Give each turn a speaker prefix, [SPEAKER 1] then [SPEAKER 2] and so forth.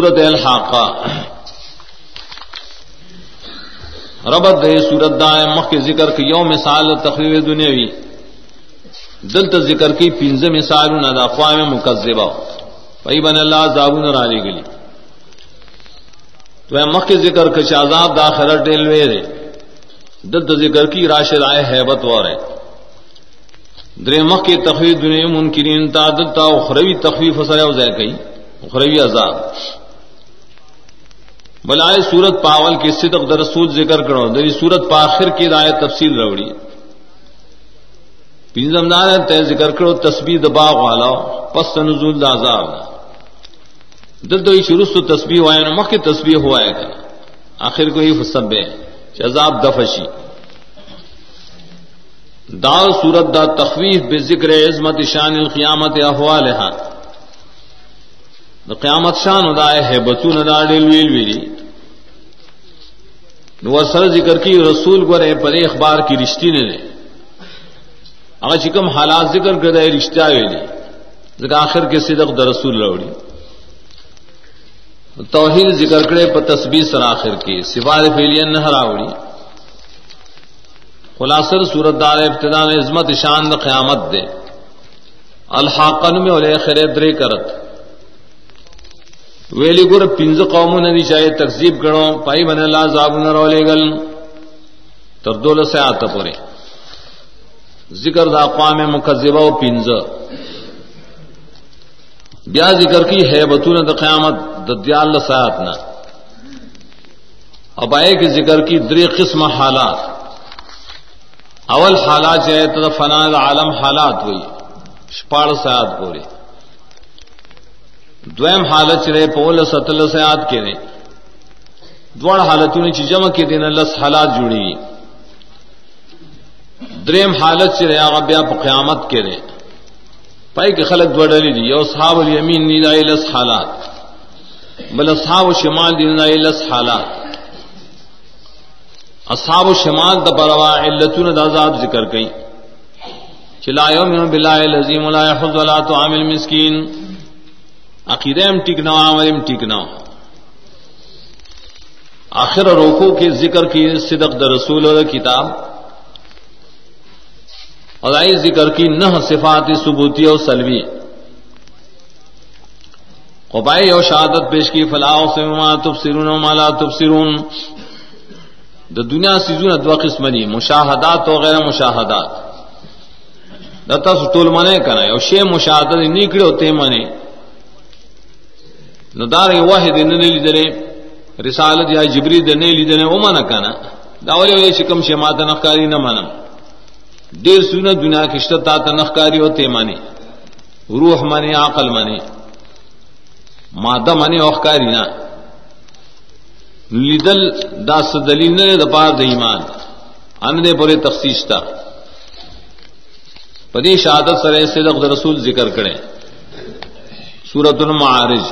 [SPEAKER 1] سورت الحاقہ۔ ربط دے سورت دائیں مخ کے ذکر کی یوم مثال تقریر دنیاوی۔ دلت ذکر کی پنز مثال ندا قوام مکذبہ۔ پئی بن اللہ زابون رالی گلی۔ تو مخ کے ذکر کے شازاب داخلہ ڈیلوے رے دلت ذکر کی راشد آئے حیبت وارے درے مخ کے تخویر دنیا منکرین تا دلتا اخروی تخویف سرے وزے کئی اخروی عذاب۔ بلائے سورت پاول کی صدق در رسول ذکر کرو دری سورت پاخر کی رائے تفصیل روڑی پنجم دار تے ذکر کرو، تسبیح دباغ والا، پس نزول دازاب دل تو شروع تو تسبیح ہوا ہے مخ کی تسبیح ہوا ہے۔ گا آخر کو یہ سب ہے عذاب دفشی دال سورت دا تخویف بے ذکر عظمت شان القیامت احوال ہاتھ قیامت شان ادا ہے بچو ندا ڈیل ویل ویلی۔ نو سر ذکر کی رسول گورے پر اخبار کی رشتی نے نے۔ اگر چکم حالات ذکر کر دے رشتہ ویلی ذکر آخر کے صدق در رسول روڑی توحید ذکر کرے پر تسبیح سر آخر کی سفار فیلین نہ راوڑی۔ خلاصر صورت دار ابتدا نے عظمت شان قیامت دے۔ الحاقن میں اور خیر درے کرت۔ ویلی گر پنز قوم ندی چاہے تقزیب کرو پائی بن اللہ زاب نہ رو لے گل تردول آتا پورے۔ ذکر دا اقوام مکذبہ و پنز بیا ذکر کی ہے د قیامت ددیال سات نہ اب آئے کہ ذکر کی دری قسم حالات۔ اول حالات چاہے تو فنا عالم حالات ہوئی پاڑ سات پورے۔ دویم حالت چرے پول ستل سے یاد کے دیں دوڑ حالتوں نے جمع کے دن لس حالات جڑی دریم حالت چرے آگا بیا پا قیامت کے دیں پائی کے خلق دوڑلی دی یو صحاب الیمین نیدائی لس حالات. بل اصحاب و شمال دی نیدائی لس حالات. اصحاب و شمال دا بروا علتون دا عذاب ذکر کئی چلا یوم باللہ العظیم لا یحض ولا تعامل مسکین عقیدہ ٹک نہ عمل ٹک نہ آخر روکو کے ذکر کی صدق در رسول اور کتاب۔ ادائی ذکر کی نہ صفات ثبوتی اور سلوی۔ قبائی اور شہادت پیش کی، فلاح سے ما تبصرون و مالا تبصرون۔ دا دنیا سیزون ادوا قسم دی، مشاہدات و غیر مشاہدات۔ دتا سٹول منے کنا او شی مشاہدت نکڑے ہوتے منے نو دار واحد نه لیدلې. رسالت یا جبريل نه لیدلې او معنا کنه؟ دا ولې ولې چې کوم شی ماته نه نخکاری نه مانم ډیر سونه دنیا کې شته تا ته نه نخکاری او ته مانی روح مانی عقل مانی ماده مانی او ښکاری نه. لیدل دا س دلیل نه د پاره د ایمان. ان دې پورې تخصیص تا پدې شهادت سره صدق د رسول ذکر کړي سورۃ المعارج.